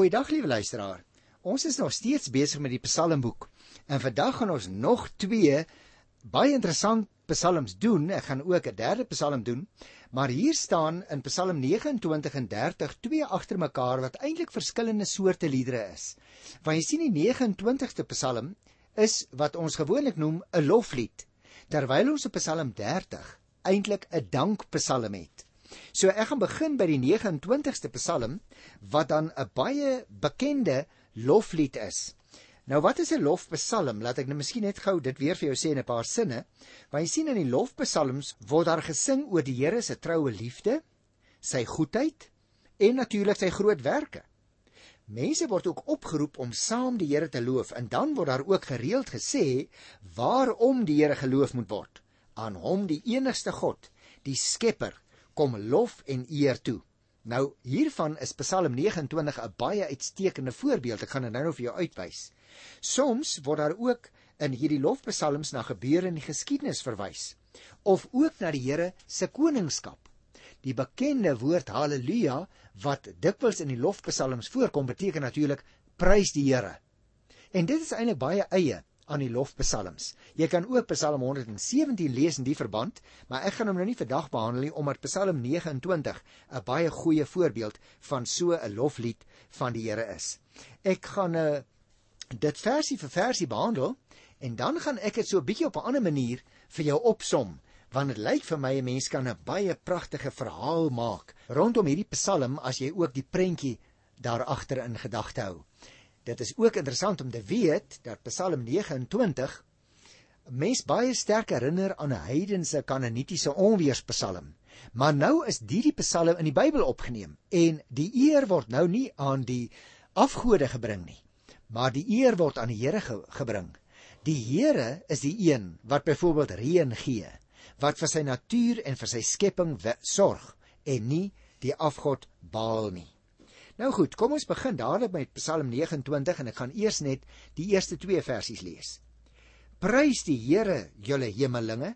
Goeiedag liewe luisteraar. Ons is nog steeds besig met die Psalmboek. En vandag gaan ons nog twee baie interessant psalms doen. Ek gaan ook 'n derde psalm doen. Maar hier staan in Psalm 29 en 30 twee agter mekaar wat eintlik verskillende soorte liedere is. Want jy sien die 29ste psalm is wat ons gewoonlik noem 'n loflied, terwyl ons op Psalm 30 eintlik 'n dankpsalm het. So ek gaan begin by die 29ste Psalm wat dan 'n baie bekende loflied is. Nou wat is 'n lofpsalm? Laat ek nou miskien net gou dit weer vir jou sê in 'n paar sinne. Want jy sien in die lofpsalms word daar gesing oor die Here se troue liefde, sy goedheid en natuurlik sy groot werke. Mense word ook opgeroep om saam die Here te loof en dan word daar ook gereeld gesê waarom die Here geloof moet word. Aan hom die enigste God, die Skepper, kom lof en eer toe. Nou hiervan is Psalm 29 'n baie uitstekende voorbeeld. Ek gaan dit nou nou vir jou uitwys. Soms word daar ook in hierdie lofpsalms na gebeure in die geskiedenis verwys of ook na die Here se koningskap. Die bekende woord haleluja wat dikwels in die lofpsalms voorkom beteken natuurlik prys die Here. En dit is eintlik baie eie aan die lofpsalms. Jy kan ook Psalm 117 lees in die verband, maar ek gaan hom nou nie vandag behandel nie omdat Psalm 29 'n baie goeie voorbeeld van so 'n loflied van die Here is. Ek gaan uh, dit versie vir versie behandel en dan gaan ek dit so 'n bietjie op 'n ander manier vir jou opsom want dit lyk vir my 'n mens kan 'n baie pragtige verhaal maak rondom hierdie Psalm as jy ook die prentjie daar agter in gedagte hou. Dit is ook interessant om te weet dat Psalm 29 mens baie sterk herinner aan 'n heidense kanonitiese onweerspsalm. Maar nou is hierdie psalm in die Bybel opgeneem en die eer word nou nie aan die afgode gebring nie, maar die eer word aan die Here ge gebring. Die Here is die een wat byvoorbeeld reën gee, wat vir sy natuur en vir sy skepping sorg en nie die afgod Baal nie. Nou goed, kom ons begin dadelik met Psalm 29 en ek gaan eers net die eerste 2 versies lees. Prys die Here, julle hemelinge,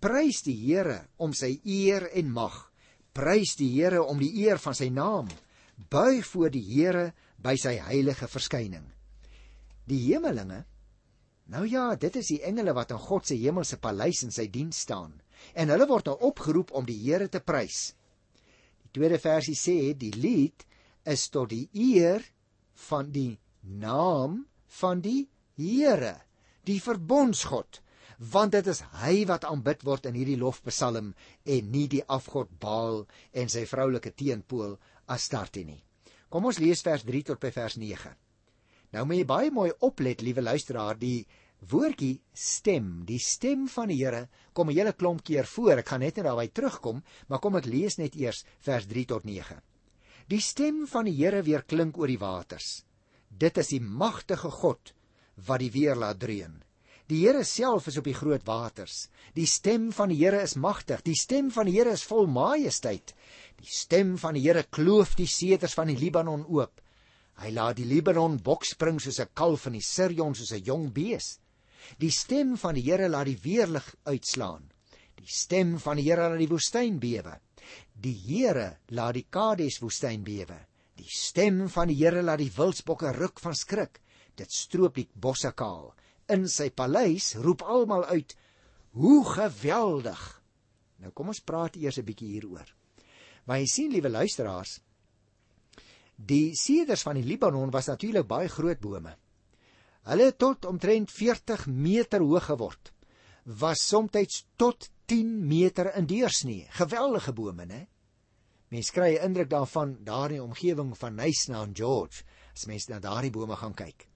prys die Here om sy eer en mag. Prys die Here om die eer van sy naam. Buig voor die Here by sy heilige verskyning. Die hemelinge Nou ja, dit is die engele wat in God se hemelse paleis in sy diens staan en hulle word nou opgeroep om die Here te prys. Die tweede versie sê die lied is tot die eer van die naam van die Here, die verbondsgod, want dit is hy wat aanbid word in hierdie lofpsalm en nie die afgod Baal en sy vroulike teenpool Astarte nie. Kom ons lees vers 3 tot by vers 9. Nou moet jy baie mooi oplet, liewe luisteraar, die woordjie stem, die stem van die Here kom 'n hele klomp keer voor. Ek gaan net net daarby terugkom, maar kom ek lees net eers vers 3 tot 9. Die stem van die Here weer klink oor die waters. Dit is die magtige God wat die weer laat dreun. Die Here self is op die groot waters. Die stem van die Here is magtig. Die stem van die Here is vol majesteit. Die stem van die Here kloof die ceders van die Libanon oop. Hy laat die Libanon bokspring soos 'n kalf en die Sirion soos 'n jong bees. Die stem van die Here laat die weerlig uitslaan. Die stem van die Here laat die woestyn bewe. Die Here laat die Kades woestyn bewe. Die stem van die Here laat die wildsbokke ruk van skrik. Dit stroop die bosse kaal. In sy paleis roep almal uit: "Hoe geweldig!" Nou kom ons praat eers 'n bietjie hieroor. Maar jy sien, liewe luisteraars, die seders van die Libanon was natuurlik baie groot bome. Hulle het tot omtrent 40 meter hoog geword. Was soms tot 10 meter in deursnee. Geweldige bome, né? Mens kry 'n indruk daarvan daar in die omgewing van Nysna en George as mens na daardie bome gaan kyk.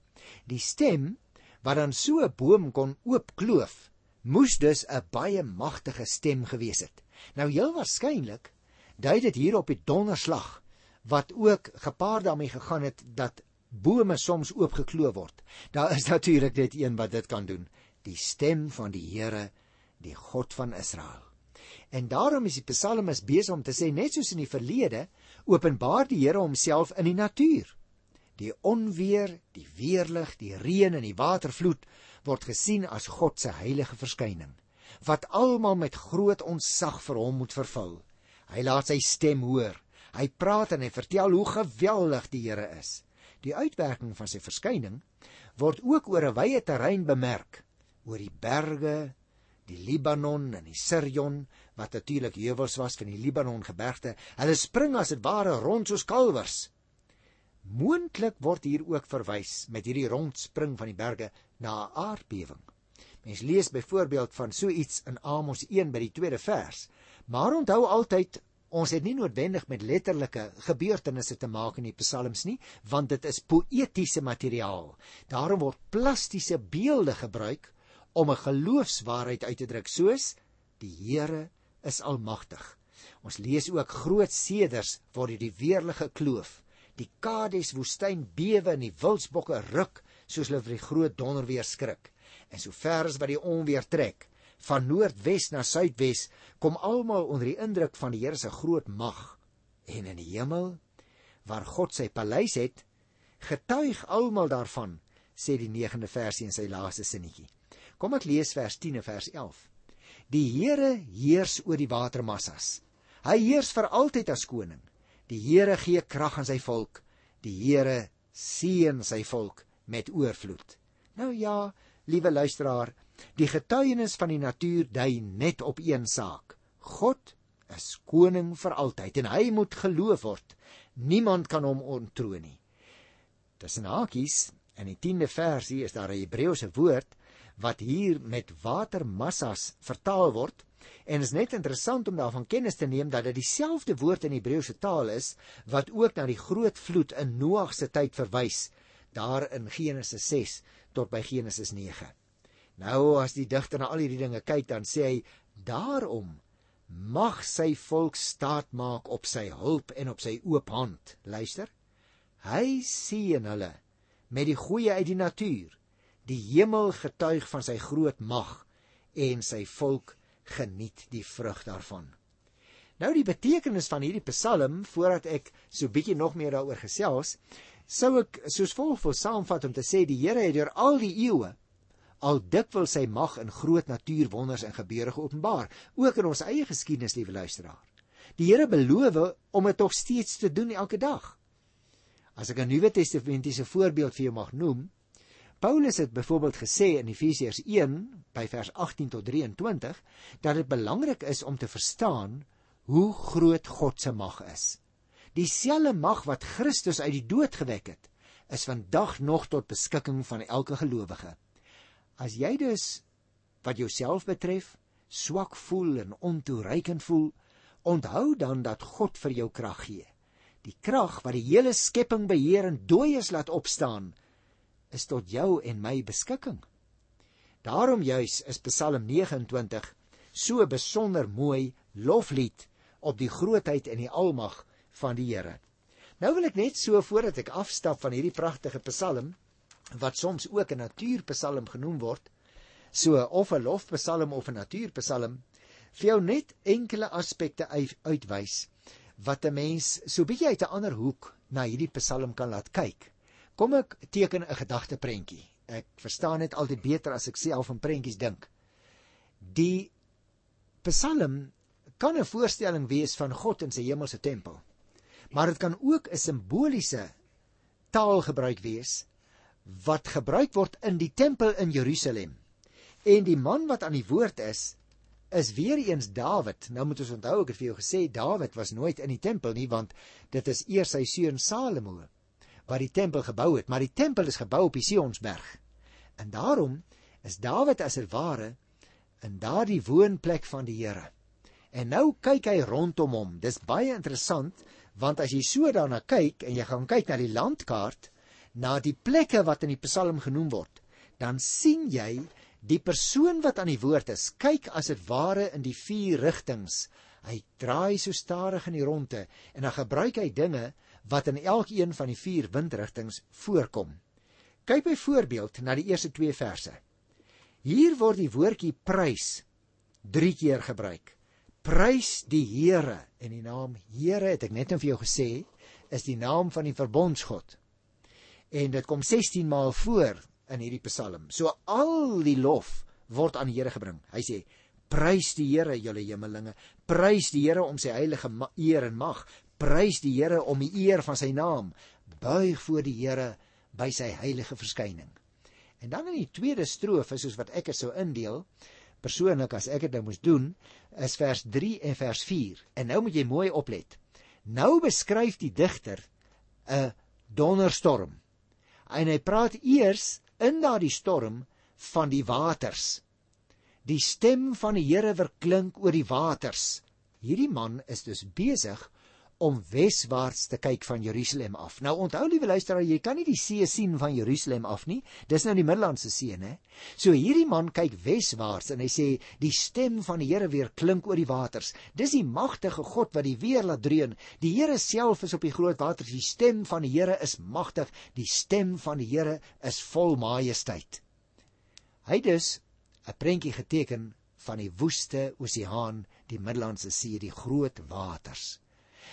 Die stem wat dan so 'n boom kon oopkloof, moes dus 'n baie magtige stem gewees het. Nou heel waarskynlik dui dit hier op die donderslag wat ook gepaard daarmee gegaan het dat bome soms oopgekloof word. Daar is natuurlik net een wat dit kan doen, die stem van die Here die God van Israel. En daarom is die psalmis besig om te sê net soos in die verlede, openbaar die Here homself in die natuur. Die onweer, die weerlig, die reën en die watervloed word gesien as God se heilige verskyning wat almal met groot ontzag vir hom moet vervul. Hy laat sy stem hoor. Hy praat en hy vertel hoe geweldig die Here is. Die uitwerking van sy verskyning word ook oor 'n wye terrein bemerk, oor die berge, die Libanon en die Sirion wat natuurlik heuwels was van die Libanon gebergte. Hulle spring as dit ware rond soos kalwers. Moontlik word hier ook verwys met hierdie rondspring van die berge na 'n aardbewing. Mens lees byvoorbeeld van so iets in Amos 1 by die tweede vers. Maar onthou altyd Ons het nie noodwendig met letterlike gebeurtenisse te maak in die psalms nie, want dit is poëtiese materiaal. Daarom word plastiese beelde gebruik om 'n geloofswaarheid uit te druk, soos die Here is almagtig. Ons lees ook groot seders word die weerlige kloof. Die Kades woestyn bewe en die wildsbokke ruk soos hulle vir die groot donder weer skrik. En sover as wat die onweer trek, van noordwes na suidwes kom almal onder die indruk van die Here se groot mag en in die hemel waar God sy paleis het getuig almal daarvan sê die 9de versie in sy laaste sinnetjie kom ek lees vers 10 en vers 11 die Here heers oor die watermassas hy heers vir altyd as koning die Here gee krag aan sy volk die Here seën sy volk met oorvloed nou ja liewe luisteraar Die getuienis van die natuur dui net op een saak. God is koning vir altyd en hy moet geloof word. Niemand kan hom ontroon nie. Tussen hakies in die 10de versie is daar 'n Hebreëse woord wat hier met watermassas vertaal word en is net interessant om daarvan kennis te neem dat dit dieselfde woord in Hebreëse taal is wat ook na die groot vloed in Noag se tyd verwys daar in Genesis 6 tot by Genesis 9. Nou as die digter na al hierdie dinge kyk, dan sê hy: "Daarom mag sy volk staat maak op sy hulp en op sy oop hand." Luister. Hy sien hulle met die goeie uit die natuur. Die hemel getuig van sy groot mag en sy volk geniet die vrug daarvan. Nou die betekenis van hierdie Psalm voordat ek so bietjie nog meer daaroor gesels, sou ek soos volg wil saamvat om te sê die Here het deur al die eeue al dikwels sy mag in groot natuurwonders en gebeure geopenbaar, ook in ons eie geskiedenis, liewe luisteraar. Die Here beloof om dit nog steeds te doen elke dag. As ek 'n Nuwe Testamentiese voorbeeld vir jou mag noem, Paulus het byvoorbeeld gesê in Efesiërs 1 by vers 18 tot 23 dat dit belangrik is om te verstaan hoe groot God se mag is. Dieselfde mag wat Christus uit die dood gewek het, is vandag nog tot beskikking van elke gelowige. As jy dus wat jouself betref swak voel en ontoereikend voel, onthou dan dat God vir jou krag gee. Die krag wat die hele skepping beheer en dooies laat opstaan, is tot jou en my beskikking. Daarom juis is Psalm 29 so besonder mooi loflied op die grootheid en die almag van die Here. Nou wil ek net so voordat ek afstap van hierdie pragtige Psalm wat soms ook 'n natuurpsalm genoem word, so of 'n lofpsalm of 'n natuurpsalm, vir jou net enkele aspekte uitwys wat 'n mens so bietjie uit 'n ander hoek na hierdie psalm kan laat kyk. Kom ek teken 'n gedagteprentjie. Ek verstaan dit altyd beter as ek self in prentjies dink. Die psalm kan 'n voorstelling wees van God in sy hemelse tempel. Maar dit kan ook 'n simboliese taalgebruik wees wat gebruik word in die tempel in Jerusalem. En die man wat aan die woord is, is weer eens Dawid. Nou moet ons onthou ek het vir jou gesê Dawid was nooit in die tempel nie want dit is eers sy seun Salomo wat die tempel gebou het, maar die tempel is gebou op die Sionsberg. En daarom is Dawid as 'n ware in daardie woonplek van die Here. En nou kyk hy rondom hom. Dis baie interessant want as jy so daarna kyk en jy gaan kyk na die landkaart, na die plekke wat in die Psalm genoem word, dan sien jy die persoon wat aan die woord is, kyk as dit ware in die vier rigtings. Hy draai so stadig in die ronde en dan gebruik hy dinge wat in elkeen van die vier windrigtings voorkom. Kyk byvoorbeeld na die eerste 2 verse. Hier word die woordjie prys 3 keer gebruik. Prys die Here en die naam Here het ek net nou vir jou gesê is die naam van die verbondsgod en dit kom 16 maal voor in hierdie Psalm. So al die lof word aan die Here gebring. Hy sê: "Prys die Here, julle hemelinge. Prys die Here om sy heilige eer en mag. Prys die Here om die eer van sy naam. buig voor die Here by sy heilige verskyning. En dan in die tweede strofe soos wat ek dit sou indeel, persoonlik as ek dit nou moes doen, is vers 3 en vers 4. En nou moet jy mooi oplet. Nou beskryf die digter 'n donderstorm. En hy praat eers in daardie storm van die waters. Die stem van die Here verklink oor die waters. Hierdie man is dus besig om weswaarts te kyk van Jerusalem af. Nou onthou liewe luisteraar, jy kan nie die see sien van Jerusalem af nie. Dis nou die Middellandse See, né? So hierdie man kyk weswaarts en hy sê die stem van die Here weer klink oor die waters. Dis die magtige God wat die weer laat dreun. Die Here self is op die groot waters. Die stem van die Here is magtig. Die stem van die Here is vol majesteit. Hy dus 'n prentjie geteken van die woeste oseaan, die Middellandse See, die groot waters.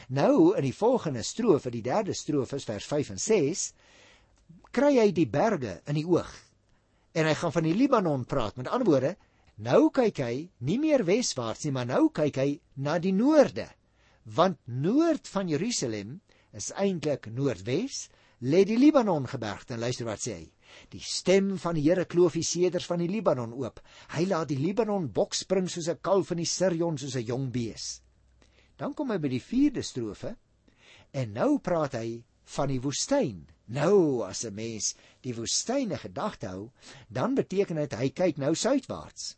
Nou in die volgende strofe, die derde strofe vers 5 en 6, kry hy die berge in die oog. En hy gaan van die Libanon praat. Met ander woorde, nou kyk hy nie meer weswaarts nie, maar nou kyk hy na die noorde. Want noord van Jerusalem is eintlik noordwes, lê die Libanon gebergte. Luister wat sê hy. Die stem van die Here kloof die seders van die Libanon oop. Hy laat die Libanon bokspring soos 'n kalf in die Sirion soos 'n jong bees. Dan kom hy by die 4de strofe en nou praat hy van die woestyn. Nou as 'n mens die woestyne gedagte hou, dan beteken dit hy kyk nou suidwaarts.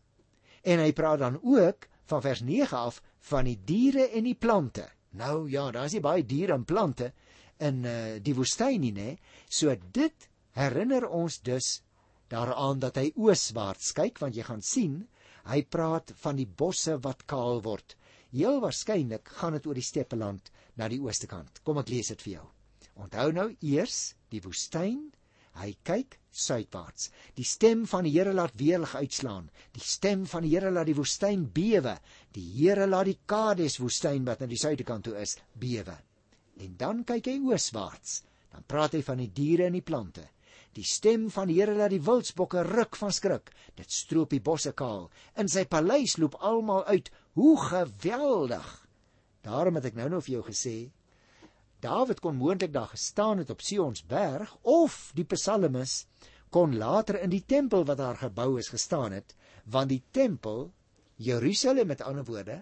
En hy praat dan ook van vers 9 af van die diere en die plante. Nou ja, daar's nie baie diere en plante in uh, die woestyn nie, nê? So dit herinner ons dus daaraan dat hy ooswaarts kyk want jy gaan sien, hy praat van die bosse wat kaal word Heel waarskynlik gaan dit oor die steppeland na die ooste kant. Kom ek lees dit vir jou. Onthou nou eers die woestyn. Hy kyk suidwaarts. Die stem van die Here laat weerlig uitslaan. Die stem van die Here laat die woestyn bewe. Die Here laat die Kades woestyn wat aan die suide kant toe is, bewe. En dan kyk hy ooswaarts. Dan praat hy van die diere en die plante. Die stem van die Here laat die wildsbokke ruk van skrik. Dit stroop die bosse kaal. In sy paleis loop almal uit Hoe geweldig. Daarom het ek nou nou vir jou gesê Dawid kon moontlik daar gestaan het op Sion's berg of die psalmis kon later in die tempel wat daar gebou is gestaan het, want die tempel Jerusalem met ander woorde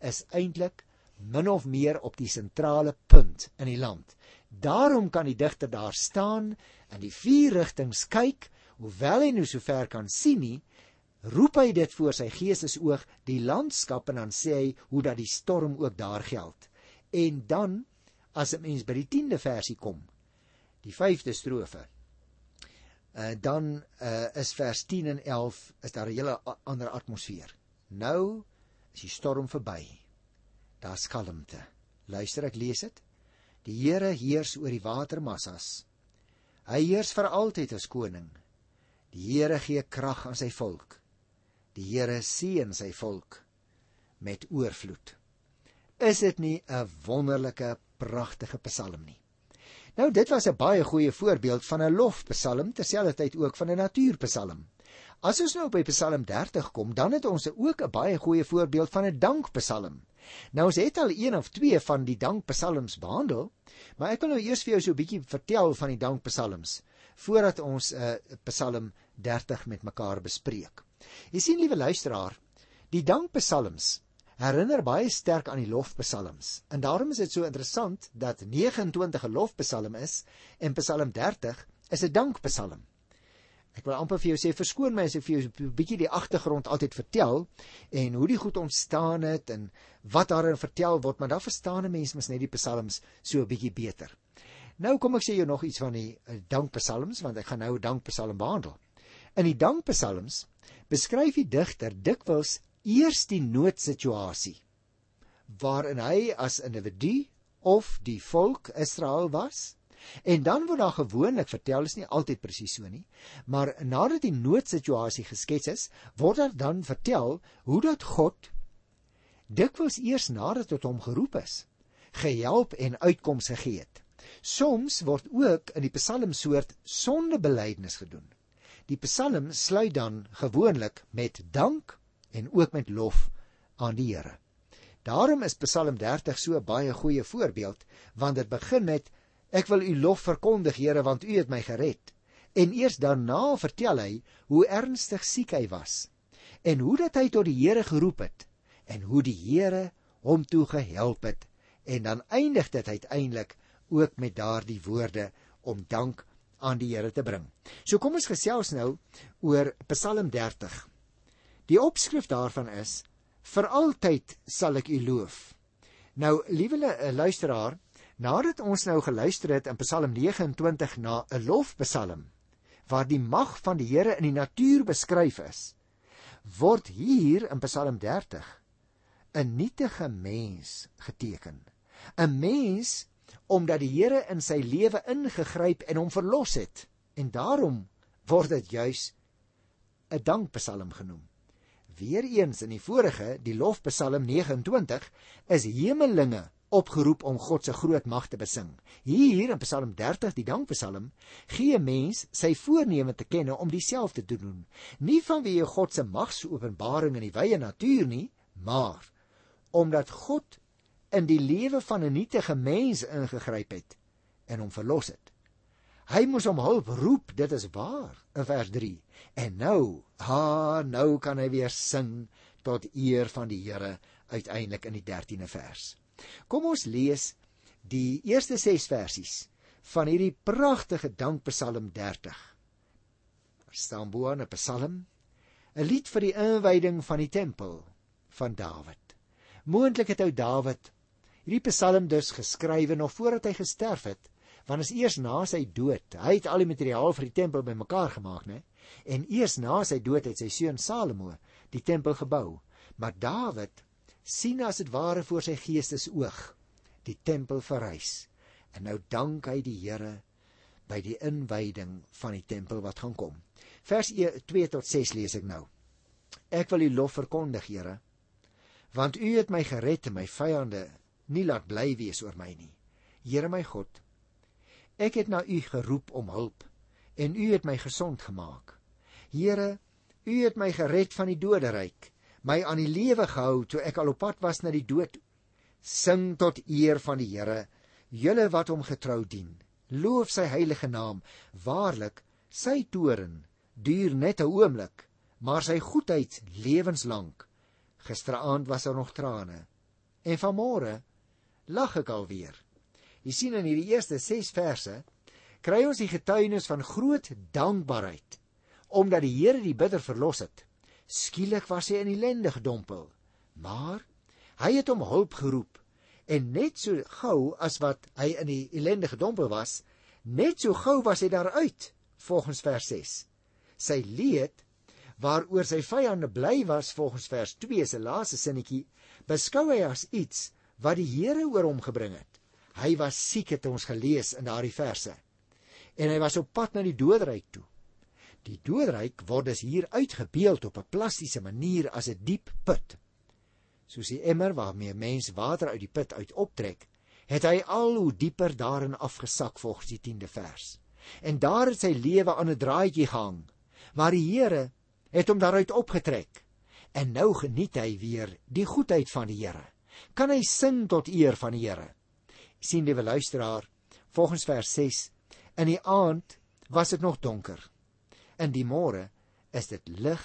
is eintlik min of meer op die sentrale punt in die land. Daarom kan die digter daar staan en die vier rigtings kyk, hoewel hy nou so ver kan sien nie, roep hy dit voor sy geestesoog die landskap en dan sê hy hoe dat die storm ook daar geld. En dan as 'n mens by die 10de versie kom, die 5de strofe, uh, dan uh, is vers 10 en 11 is daar 'n hele ander atmosfeer. Nou is die storm verby. Daar's kalmte. Luister ek lees dit. Die Here heers oor die watermassas. Hy heers vir altyd as koning. Die Here gee krag aan sy volk. Die Here seën sy volk met oorvloed. Is dit nie 'n wonderlike, pragtige psalm nie? Nou dit was 'n baie goeie voorbeeld van 'n lofpsalm terselfdertyd ook van 'n natuurpsalm. As ons nou by Psalm 30 kom, dan het ons ook 'n baie goeie voorbeeld van 'n dankpsalm. Nou ons het al een of twee van die dankpsalms behandel, maar ek wil nou eers vir jou so 'n bietjie vertel van die dankpsalms voordat ons 'n uh, Psalm 30 met mekaar bespreek. Jy sien liewe luisteraar, die dankpsalms herinner baie sterk aan die lofpsalms. En daarom is dit so interessant dat 29 'n lofpsalm is en Psalm 30 is 'n dankpsalm. Ek wil amper vir jou sê verskoon my as ek vir jou 'n bietjie die agtergrond altyd vertel en hoe die goed ontstaan het en wat daarin vertel word, maar dan verstaan 'n mens mos net die psalms so 'n bietjie beter. Nou kom ek sê jou nog iets van die eh, dankpsalms want ek gaan nou dankpsalm behandel. In die dankpsalms beskryf die digter dikwels eers die noodsituasie waarin hy as individu of die volk Israel was en dan word daar gewoonlik vertel is nie altyd presies so nie maar nadat die noodsituasie geskets is word daar dan vertel hoe dat God dikwels eers nadat tot hom geroep is gehelp en uitkomste gegee het. Soms word ook in die psalmsoort sondebelydenis gedoen Die Psalm sluit dan gewoonlik met dank en ook met lof aan die Here. Daarom is Psalm 30 so baie goeie voorbeeld want dit begin met Ek wil u lof verkondig, Here, want u het my gered. En eers daarna vertel hy hoe ernstig siek hy was en hoe dat hy tot die Here geroep het en hoe die Here hom toe gehelp het. En dan eindig dit uiteindelik ook met daardie woorde om dank aan die Here te bring. So kom ons gesels nou oor Psalm 30. Die opskrif daarvan is: Vir altyd sal ek U loof. Nou, liewe luisteraar, nadat ons nou geluister het in Psalm 29 na 'n lofpsalm waar die mag van die Here in die natuur beskryf is, word hier in Psalm 30 'n nietige mens geteken. 'n Mens omdat die Here in sy lewe ingegryp en hom verlos het. En daarom word dit juis 'n dankpsalm genoem. Weereens in die vorige, die lofpsalm 29, is hemelinge opgeroep om God se groot mag te besing. Hier in Psalm 30, die dankpsalm, gee mens sy voorneme te kenne om dieselfde te doen. Nie vanweë God se magsopenbaring in die wye natuur nie, maar omdat God in die lewe van 'n nietige mens ingegryp het en hom verlos het. Hy moes om hulp roep, dit is waar, in vers 3. En nou, ha, nou kan hy weer sing tot eer van die Here uiteindelik in die 13de vers. Kom ons lees die eerste 6 versies van hierdie pragtige dankpsalm 30. Daar staan bo aan 'n psalm, 'n lied vir die inwyding van die tempel van Dawid. Moontlik het ou Dawid hierdie psalm dus geskrywe nog voordat hy gesterf het, want is eers na sy dood. Hy het al die materiaal vir die tempel bymekaar gemaak, né? En eers na sy dood het sy seun Salomo die tempel gebou. Maar Dawid sien as dit ware voor sy geestesoog die tempel verrys. En nou dank hy die Here by die inwyding van die tempel wat gaan kom. Vers 2 e, tot 6 lees ek nou. Ek wil U lof verkondig, Here, want U het my gered en my vyande nie laat bly wees oor my nie. Here my God, ek het na U geroep om hulp en U het my gesond gemaak. Here, U het my gered van die doderyk, my aan die lewe gehou toe ek al op pad was na die dood. Sing tot eer van die Here, julle wat hom getrou dien. Loof sy heilige naam. Waarlik, sy toren duur net 'n oomblik, maar sy goedheid lewenslank. Gisteraand was daar nog trane en vanmôre lag ek alweer. Jy sien in hierdie eerste 6 verse kry ons die getuienis van groot dankbaarheid omdat die Here die bidder verlos het. Skielik was hy in ellende gedompel, maar hy het hom hulp geroep en net so gou as wat hy in die ellende gedompel was, net so gou was hy daaruit volgens vers 6. Sy leed waaroor sy vyande bly was volgens vers 2 se laaste sinnetjie beskou hy as iets wat die Here oor hom gebring het. Hy was siek het ons gelees in daardie verse. En hy was op pad na die doodryk toe. Die doodryk word dus hier uitgebeeld op 'n plastiese manier as 'n diep put. Soos die emmer waarmee mens water uit die put uit optrek, het hy al hoe dieper daarin afgesak volgens die 10de vers. En daar het sy lewe aan 'n draadjie gehang, maar die Here het hom daaruit opgetrek. En nou geniet hy weer die goedheid van die Here kan hy sing tot eer van die Here. sien liewe luisteraar, volgens vers 6, in die aand was dit nog donker. In die môre is dit lig,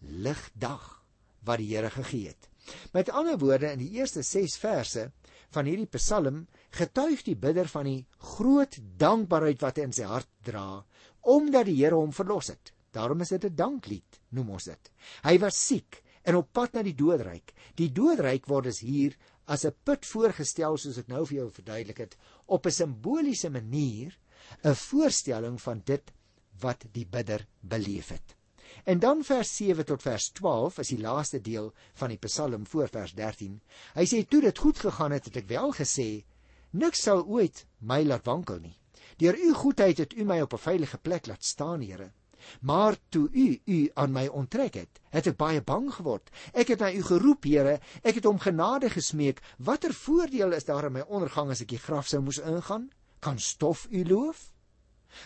lig dag wat die Here gegee het. Met ander woorde in die eerste 6 verse van hierdie Psalm getuig die bidder van die groot dankbaarheid wat hy in sy hart dra omdat die Here hom verlos het. Daarom is dit 'n danklied, noem ons dit. Hy was siek en op pad na die doodryk. Die doodryk word dus hier as 'n put voorgestel soos ek nou vir jou verduidelik het op 'n simboliese manier 'n voorstelling van dit wat die bidder beleef het. En dan vers 7 tot vers 12 is die laaste deel van die Psalm voor vers 13. Hy sê toe dit goed gegaan het, het ek wel gesê, niks sal ooit my laat wankel nie. Deur u goedheid het u my op 'n veilige plek laat staan, Here. Maar toe u u aan my onttrek het, het ek baie bang geword. Ek het na u geroep, Here, ek het om genade gesmeek. Watter voordeel is daar in my ondergang as ek die graf sou moes ingaan? Kan stof u loof?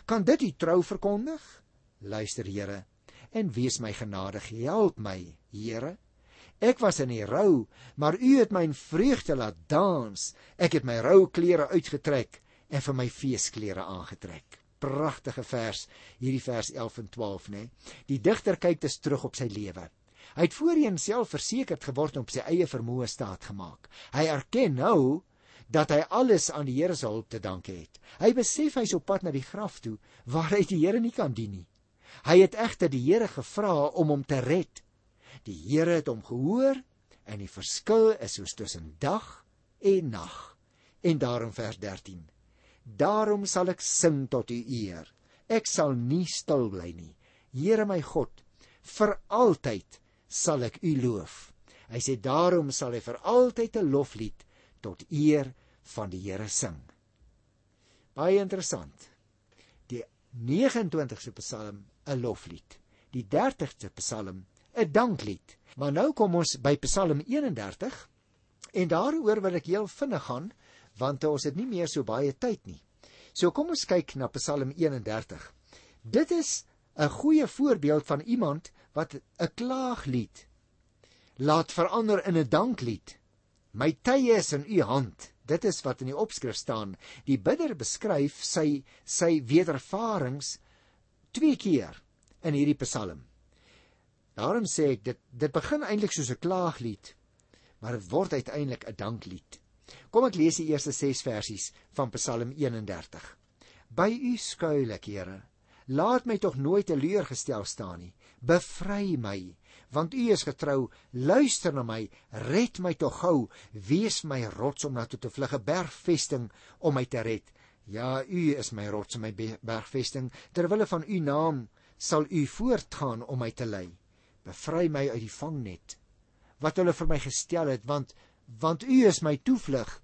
Kan dit u trou verkondig? Luister, Here, en wees my genadig. Help my, Here. Ek was in die rou, maar u het my in vreugde laat dans. Ek het my rou klere uitgetrek en vir my feesklere aangetrek. Pragtige vers, hierdie vers 11 en 12, né? Die digter kyk dus terug op sy lewe. Hy het voorheen self versekerd geword om sy eie vermoë staat gemaak. Hy erken nou dat hy alles aan die Here se hulp te danke het. Hy besef hy's op pad na die graf toe waar hy die Here nie kan dien nie. Hy het egter die Here gevra om hom te red. Die Here het hom gehoor en die verskil is soos tussen dag en nag. En daarom vers 13. Daarom sal ek sing tot u eer. Ek sal nie stil bly nie. Here my God, vir altyd sal ek u loof. Hy sê daarom sal hy vir altyd 'n loflied tot eer van die Here sing. Baie interessant. Die 29ste Psalm 'n loflied. Die 30ste Psalm 'n danklied. Maar nou kom ons by Psalm 31 en daaroor wil ek heel vinnig gaan want ons het nie meer so baie tyd nie. So kom ons kyk na Psalm 31. Dit is 'n goeie voorbeeld van iemand wat 'n klaaglied laat verander in 'n danklied. My tye is in u hand. Dit is wat in die opskrif staan. Die bidder beskryf sy sy wedervarings twee keer in hierdie Psalm. Daarom sê ek dit dit begin eintlik soos 'n klaaglied, maar dit word uiteindelik 'n danklied. Kom ek lees die eerste 6 versies van Psalm 31. By u skuil ek, Here. Laat my tog nooit teleurgestel staan nie. Bevry my want U is getrou. Luister na my, red my tog gou. Wees my rots om na toe te vlug, 'n bergvesting om my te red. Ja, U is my rots en my bergvesting. Terwille van U naam sal U voortgaan om my te lei. Bevry my uit die vangnet wat hulle vir my gestel het, want want U is my toevlug.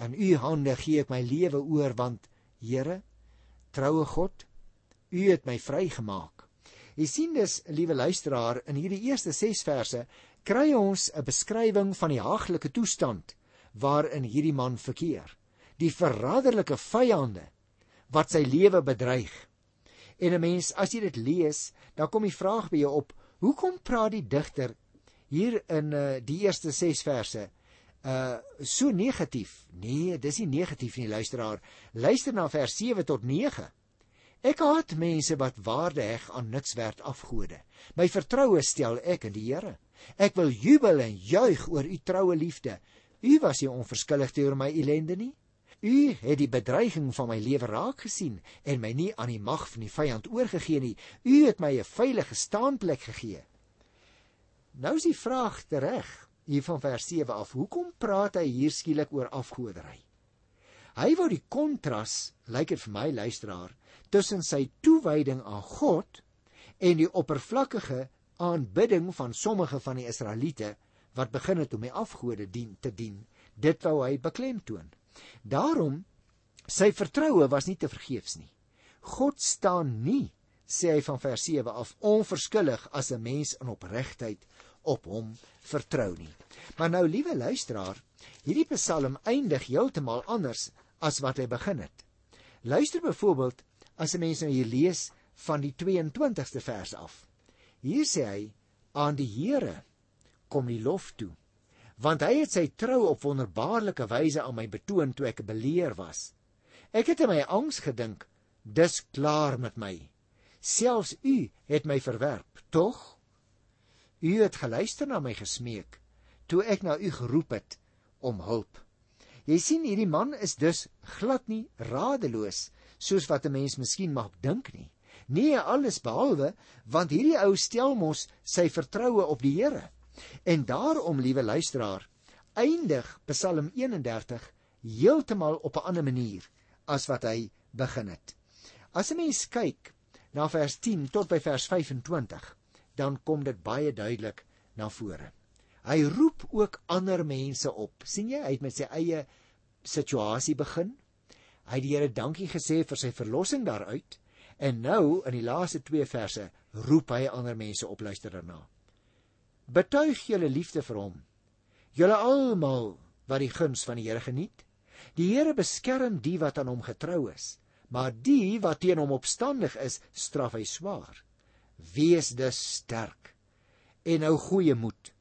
In U hande gee ek my lewe oor, want Here, troue God, U het my vrygemaak. Jy sien dus, liewe luisteraar, in hierdie eerste 6 verse kry ons 'n beskrywing van die haglike toestand waarin hierdie man verkeer. Die verraderlike vyande wat sy lewe bedreig. En 'n mens, as jy dit lees, dan kom die vraag by jou op: Hoekom praat die digter hier in uh, die eerste 6 verse uh so negatief? Nee, dis nie negatief nie, luisteraar. Luister na vers 7 tot 9. Ek haat mense wat waarde heg aan nutswerd afgode. My vertroue stel ek in die Here. Ek wil jubel en juig oor u troue liefde. U was nie onverskillig teenoor my ellende nie. U het die bedreiging van my lewe raak gesien en my nie aan die mag van die vyand oorgegee nie. U het my 'n veilige staanplek gegee. Nou is die vraag tereg hier van vers 7 af. Hoekom praat hy hier skielik oor afgoderry? Hy wou die kontras, lyk dit vir my luisteraar, tussen sy toewyding aan God en die oppervlakkige aanbidding van sommige van die Israeliete wat begin het om die afgode dien te dien. Dit wou hy beklemtoon. Daarom sy vertroue was nie te vergeefs nie. God staan nie, sê hy van vers 7 af, onverskillig as 'n mens in opregtheid op hom vertrou nie. Maar nou liewe luisteraar, hierdie Psalm eindig heeltemal anders as wat hy begin het. Luister byvoorbeeld as 'n mens nou hier lees van die 22ste vers af. Hier sê hy aan die Here kom die lof toe want hy het sy trou op wonderbaarlike wyse aan my betoon toe ek beleer was. Ek het in my angs gedink, dis klaar met my. Selfs u het my verwerp, tog? U het geluister na my gesmeek toe ek na u geroep het om hulp. Jy sien hierdie man is dus glad nie radeloos soos wat 'n mens miskien mag dink nie. Nee, alles behalwe, want hierdie ou stel mos sy vertroue op die Here. En daarom, liewe luisteraar, eindig Psalm 31 heeltemal op 'n ander manier as wat hy begin het. As 'n mens kyk na vers 10 tot by vers 25, dan kom dit baie duidelik na vore. Hy roep ook ander mense op. sien jy, hy het met sy eie situasie begin Hy het die Here dankie gesê vir sy verlossing daaruit en nou in die laaste 2 verse roep hy ander mense op luister daarna. Betuig julle liefde vir hom. Julle almal wat die guns van die Here geniet. Die Here beskerm die wat aan hom getrou is, maar die wat teen hom opstandig is, straf hy swaar. Wees dus sterk en hou goeie moed.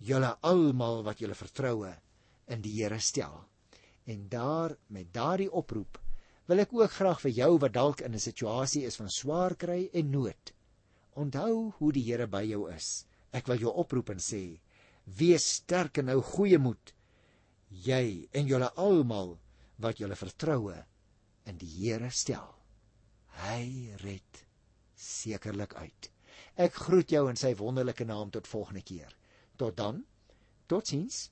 Julle almal wat julle vertroue in die Here stel. En daar met daardie oproep wil ek ook graag vir jou wat dalk in 'n situasie is van swaar kry en nood. Onthou hoe die Here by jou is. Ek wil jou oproep en sê: Wees sterk en hou goeie moed. Jy en julle almal wat julle vertroue in die Here stel. Hy red sekerlik uit. Ek groet jou in sy wonderlike naam tot volgende keer. Tot dan. Totsiens.